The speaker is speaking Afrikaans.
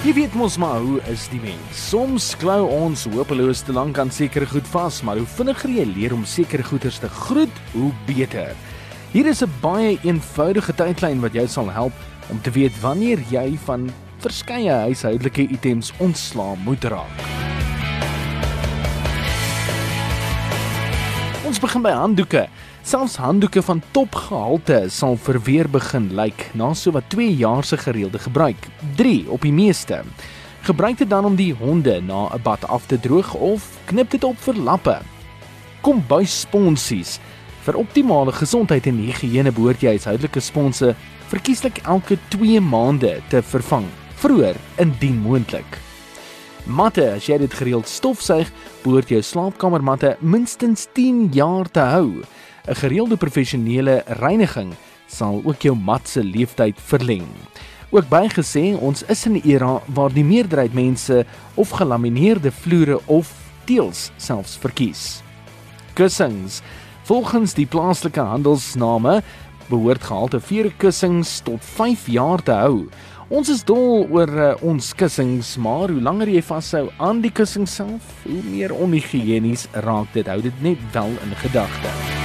Jy weet mos maar hoe is die mens. Soms klou ons hopeloos te lank aan sekere goed vas, maar hoe vinniger jy leer om sekere goeders te groet, hoe beter. Hier is 'n baie eenvoudige tydlyn wat jou sal help om te weet wanneer jy van verskeie huishoudelike items ontslaa moet raak. Ons begin by handdoeke. Selfs handdoeke van topgehalte sal verweer begin lyk na so wat 2 jaar se gereelde gebruik. 3 op die meeste. Gebruik dit dan om die honde na 'n bad af te droog of knip dit op vir lappe. Kombuissponsies. Vir optimale gesondheid en higiëne behoort jy huishoudelike sponse verkieslik elke 2 maande te vervang, vroeër indien moontlik. Matte, as jy dit gereeld stofsuig, behoort jou slaapkamermatte minstens 10 jaar te hou. 'n Gereelde professionele reiniging sal ook jou mat se lewensduur verleng. Ook bygesê, ons is in 'n era waar die meerderheid mense of gelamineerde vloere of teëls selfs verkies. Kussings. Volgens die plaaslike handelsname behoort gehalte vier kussings tot 5 jaar te hou. Ons is dol oor uh, ons kussings, maar hoe langer jy vashou aan die kussing self, hoe meer onhigienis raak dit. Hou dit net wel in gedagte.